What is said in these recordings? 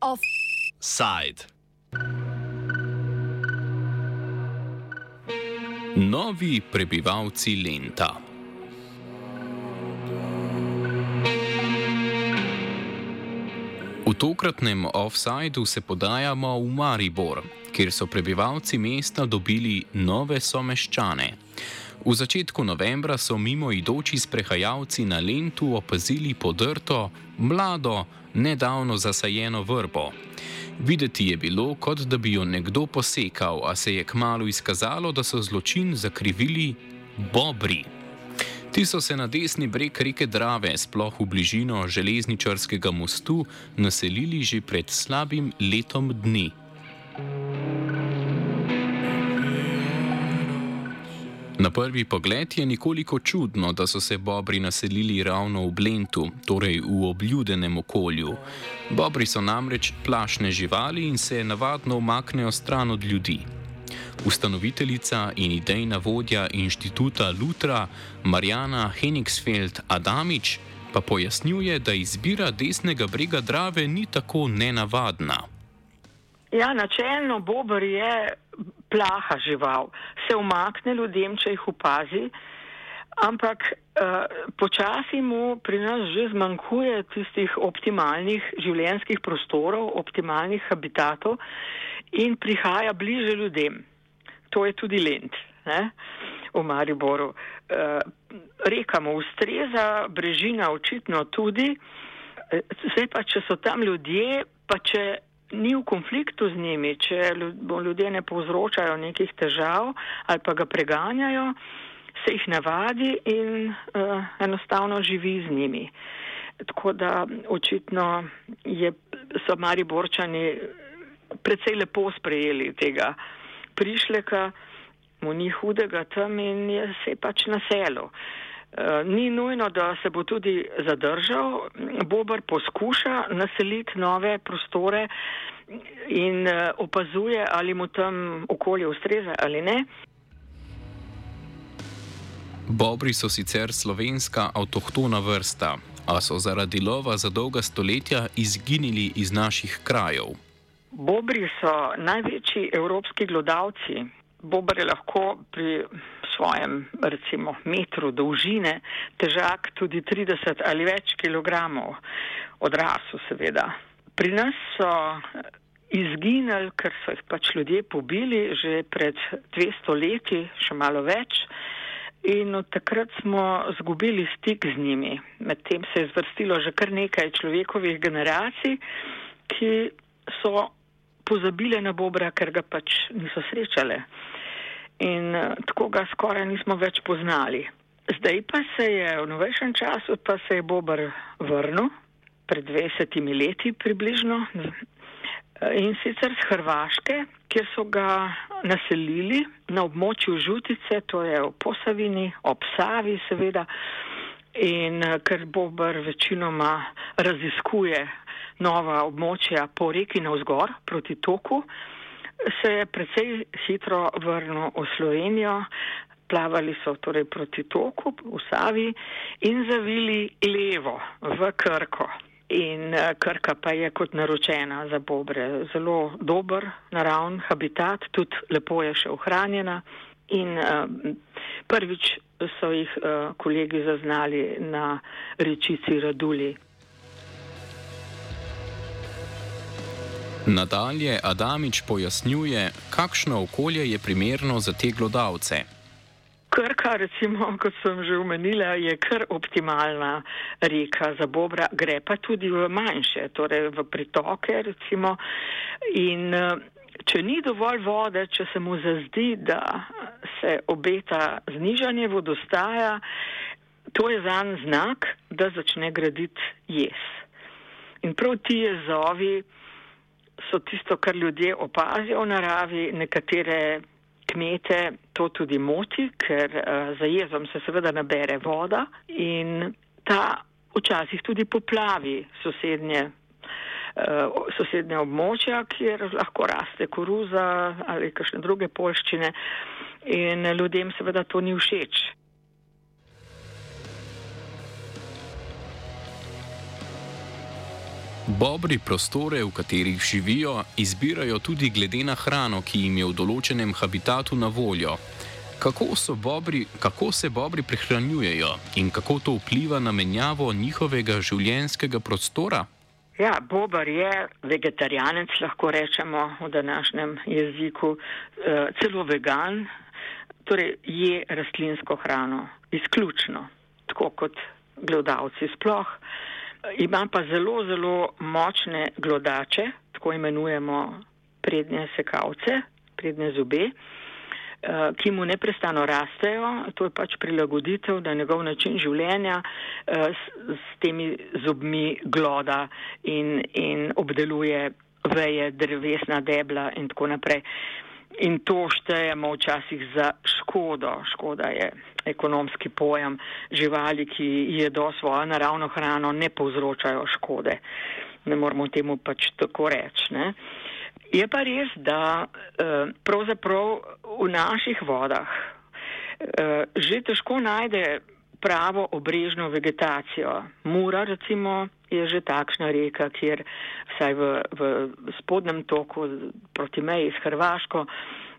Offside. Novi prebivalci Lenta. V tokratnem offsajdu se podajamo v Maribor, kjer so prebivalci mesta dobili nove someščane. V začetku novembra so mimoidoči sprehajalci na Lentu opazili podrto, mlado, nedavno zasajeno vrbo. Videti je bilo, kot da bi jo nekdo posekal, a se je kmalo izkazalo, da so zločin zakrivili bobri. Ti so se na desni breg reke Drave, sploh v bližino železničarskega mostu, naselili že pred slabim letom dni. Na prvi pogled je nekoliko čudno, da so se bobri naselili ravno v Blentu, torej v obljudenem okolju. Bobri so namreč plašne živali in se navadno umaknejo stran od ljudi. Ustanoviteljica in idejna vodja inštituta Lutra Marjana Henigsfeld Adamič pa pojasnjuje, da izbira desnega brega Drave ni tako nenavadna. Ja, načelno Bober je plaha žival, se umakne ljudem, če jih opazi, ampak uh, počasi mu pri nas že zmanjkuje tistih optimalnih življenjskih prostorov, optimalnih habitatov in prihaja bliže ljudem to je tudi lent ne, v Mariboru. E, reka mu ustreza, brežina očitno tudi. E, zdaj pa, če so tam ljudje, pa če ni v konfliktu z njimi, če ljudje ne povzročajo nekih težav ali pa ga preganjajo, se jih navadi in uh, enostavno živi z njimi. Tako da očitno je, so Mariborčani precej lepo sprejeli tega prišleka, mu ni hudega tam in je se pač naselil. Eh, ni nujno, da se bo tudi zadržal. Bobar poskuša naseliti nove prostore in eh, opazuje, ali mu tam okolje ustreza ali ne. Bobri so sicer slovenska avtohtona vrsta, a so zaradi lova za dolga stoletja izginili iz naših krajev. Bobri so največji evropski glodavci. Bober je lahko pri svojem, recimo, metru dolžine težak tudi 30 ali več kilogramov, odrasel seveda. Pri nas so izginili, ker so jih pač ljudje pobili že pred 200 leti, še malo več. In od takrat smo zgubili stik z njimi. Medtem se je zvrstilo že kar nekaj človekovih generacij, ki so pozabile na Bobra, ker ga pač niso srečale. In uh, tako ga skoraj nismo več poznali. Zdaj pa se je v novejšem času, pa se je Bobar vrnil, pred 20 leti približno, in sicer z Hrvaške, kjer so ga naselili na območju Žutice, to je v Posavini, ob Savi seveda, in uh, ker Bobar večinoma raziskuje nova območja po reki navzgor proti toku, se je precej hitro vrnil v Slovenijo. Plavali so torej proti toku v Savi in zavili levo v Krko. In eh, Krka pa je kot naročena za bobre. Zelo dober naravn habitat, tudi lepo je še ohranjena. In uh, prvič so jih uh, kolegi zaznali na rečici Raduli. Nadalje Adamič pojasnjuje, kakšno okolje je primerno za te glodavce. Krka, recimo, kot sem že omenila, je kar optimalna reka za bobra, gre pa tudi v manjše, torej v pritoke, recimo. In če ni dovolj vode, če se mu zazdi, da se obeta znižanje vodostaja, to je zan znak, da začne graditi jes. In prav ti jezovi so tisto, kar ljudje opazijo v naravi, nekatere kmete to tudi moti, ker uh, za jezom se seveda nabere voda in ta včasih tudi poplavi sosednje sosednja območja, kjer lahko raste koruza ali kakšne druge polščine in ljudem seveda to ni všeč. Bobri prostore, v katerih živijo, izbirajo tudi glede na hrano, ki jim je v določenem habitatu na voljo. Kako, bobri, kako se bobri prehranjujejo in kako to vpliva na menjavo njihovega življenjskega prostora? Ja, bobar je vegetarijanec, lahko rečemo v današnjem jeziku, eh, celo vegan, torej je rastlinsko hrano, izključno, tako kot gledalci sploh. Ima pa zelo, zelo močne glodače, tako imenujemo prednje sekavce, prednje zobe, eh, ki mu neprestano rastejo. To je pač prilagoditev, da njegov način življenja eh, s, s temi zobmi gloda in, in obdeluje veje, drevesna debla in tako naprej. In to štejemo včasih za škodo. Škoda je ekonomski pojem. Živali, ki jedo svojo naravno hrano, ne povzročajo škode. Ne moramo temu pač tako reči. Ne? Je pa res, da eh, pravzaprav v naših vodah eh, že težko najde pravo obrežno vegetacijo. Mura recimo je že takšna reka, kjer vsaj v, v spodnem toku proti meji s Hrvaško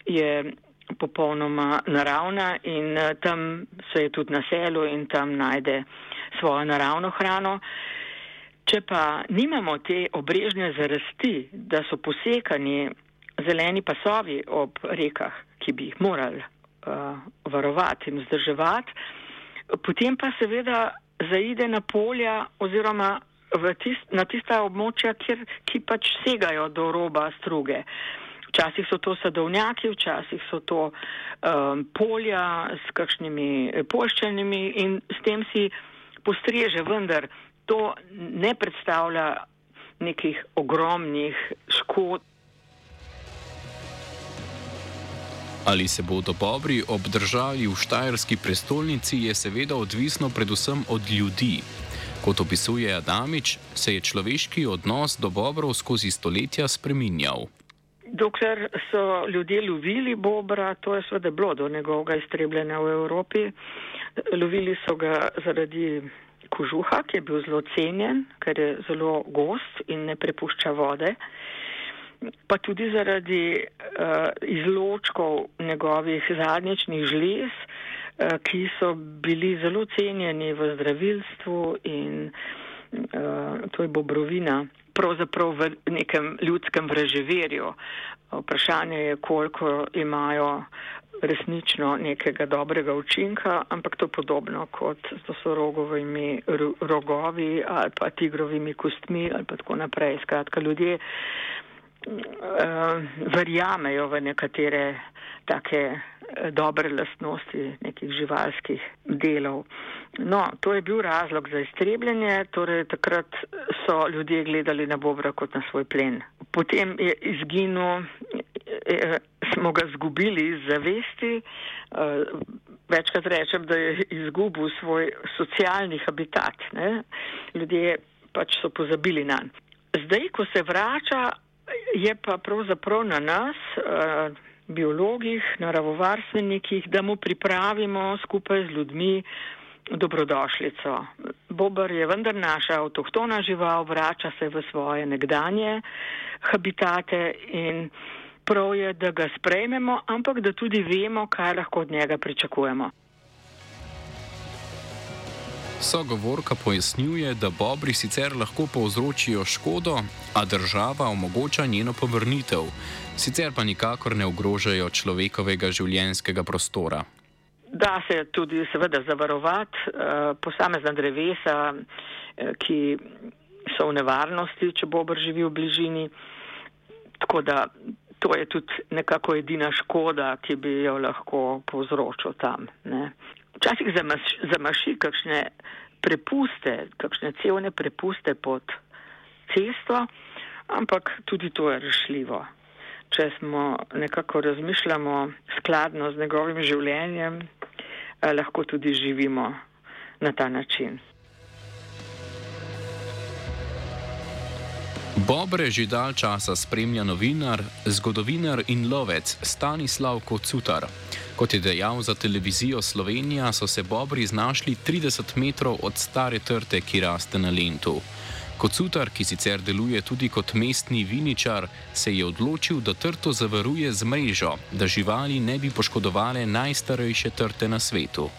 je popolnoma naravna in eh, tam se je tudi naselil in tam najde svojo naravno hrano. Če pa nimamo te obrežne zarasti, da so posekani zeleni pasovi ob rekah, ki bi jih morali uh, varovati in vzdrževati, potem pa seveda zaide na polja oziroma tist, na tista območja, kjer, ki pač segajo do roba struge. Včasih so to sadovnjaki, včasih so to um, polja s kakšnimi poščenimi in s tem si postreže, vendar to ne predstavlja nekih ogromnih škod. Ali se bodo bobri obdržali v štajerski prestolnici, je seveda odvisno predvsem od ljudi. Kot opisuje Adamič, se je človeški odnos do bobrov skozi stoletja spreminjal. Dokler so ljudje lovili bobra, to je seveda bilo do njegovega iztrebljenja v Evropi. Lovili so ga zaradi kožuha, ki je bil zelo cenjen, ker je zelo gost in ne prepušča vode pa tudi zaradi uh, izločkov njegovih zadnjičnih žlez, uh, ki so bili zelo cenjeni v zdravilstvu in uh, to je bobrovina, pravzaprav v nekem ljudskem vraževerju. Vprašanje je, koliko imajo resnično nekega dobrega učinka, ampak to podobno kot to so rogovimi rogovi ali pa tigrovimi kostmi ali pa tako naprej. Skratka, ljudje verjamejo v nekatere take eh, dobre lastnosti nekih živalskih delov. No, to je bil razlog za iztrebljenje, torej takrat so ljudje gledali na bobra kot na svoj plen. Potem je izginil, eh, smo ga zgubili iz zavesti, večkrat rečem, da je izgubil svoj socialni habitat. Ne? Ljudje pač so pozabili na njega. Zdaj, ko se vrača, je pa pravzaprav na nas, eh, biologih, naravovarstvenikih, da mu pripravimo skupaj z ljudmi dobrodošlico. Bobar je vendar naša avtohtona žival, vrača se v svoje nekdanje habitate in prav je, da ga sprejmemo, ampak da tudi vemo, kaj lahko od njega pričakujemo. Sogovorka pojasnjuje, da bobri sicer lahko povzročijo škodo, a država omogoča njeno povrnitev, sicer pa nikakor ne ogrožajo človekovega življenjskega prostora. Da se tudi seveda zavarovati eh, posamezna drevesa, eh, ki so v nevarnosti, če bobr živi v bližini. Tako da to je tudi nekako edina škoda, ki bi jo lahko povzročil tam. Ne. Včasih zamaši kakšne prepuste, kakšne cevne prepuste pod cesto, ampak tudi to je rešljivo. Če smo nekako razmišljamo skladno z njegovim življenjem, eh, lahko tudi živimo na ta način. Bobre že dal časa spremlja novinar, zgodovinar in lovec Stanislav Kocutar. Kot je dejal za televizijo Slovenija, so se bobri znašli 30 metrov od stare trte, ki raste na Lendu. Kocutar, ki sicer deluje tudi kot mestni viničar, se je odločil, da trto zavaruje z mrežo, da živali ne bi poškodovale najstarejše trte na svetu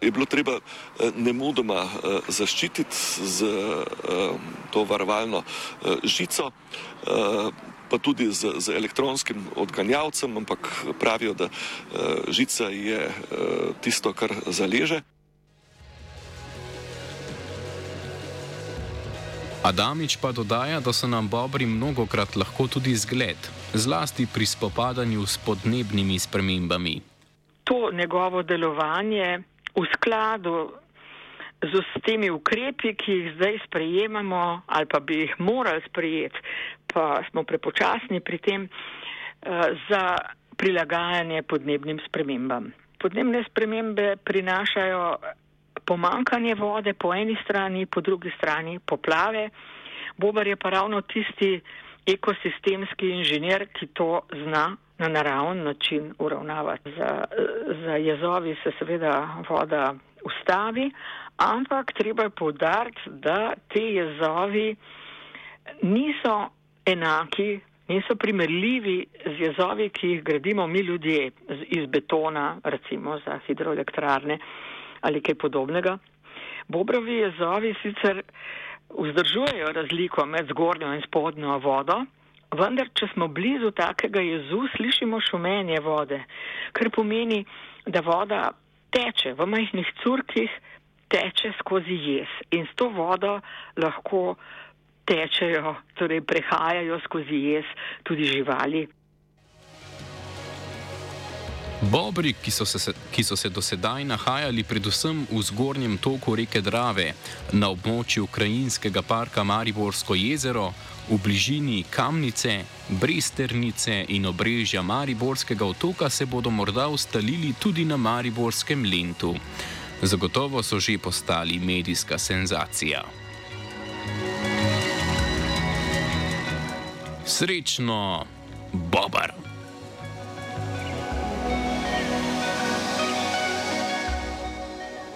je bilo treba eh, nemudoma eh, zaščititi z eh, to varovalno žico, pa tudi z, z elektronskim odganjavcem, ampak pravijo, da žica je tisto, kar zaleže. Adamič pa dodaja, da so nam bobri mnogokrat lahko tudi zgled, zlasti pri spopadanju s podnebnimi spremembami. To njegovo delovanje v skladu z temi ukrepi, ki jih zdaj sprejemamo ali pa bi jih morali sprejeti, pa smo prepočasni pri tem, uh, za prilagajanje podnebnim spremembam. Podnebne spremembe prinašajo pomankanje vode po eni strani, po drugi strani poplave. Bobar je pa ravno tisti ekosistemski inženir, ki to zna na naraven način uravnavati. Za, za jezovi se seveda voda ustavi, ampak treba je povdariti, da te jezovi niso enaki, niso primerljivi z jezovi, ki jih gradimo mi ljudje iz betona, recimo za hidroelektrarne ali kaj podobnega. Bobrovi jezovi sicer vzdržujejo razliko med zgornjo in spodnjo vodo, Vendar, če smo blizu takega jezu, slišimo šumenje vode, kar pomeni, da voda teče v majhnih curkih, teče skozi jez in s to vodo lahko tečejo, torej prehajajo skozi jez tudi živali. Bobri, ki so, se, ki so se do sedaj nahajali predvsem v zgornjem toku reke Drave, na območju Ukrajinskega parka Mariborsko jezero, v bližini Kamnice, Bresternice in obrežja Mariborskega otoka, se bodo morda ustalili tudi na Mariborskem lentu. Zagotovo so že postali medijska senzacija. Srečno, Bobar!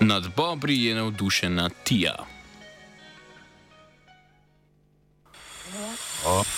Nad Bobri je navdušena Tija. Off.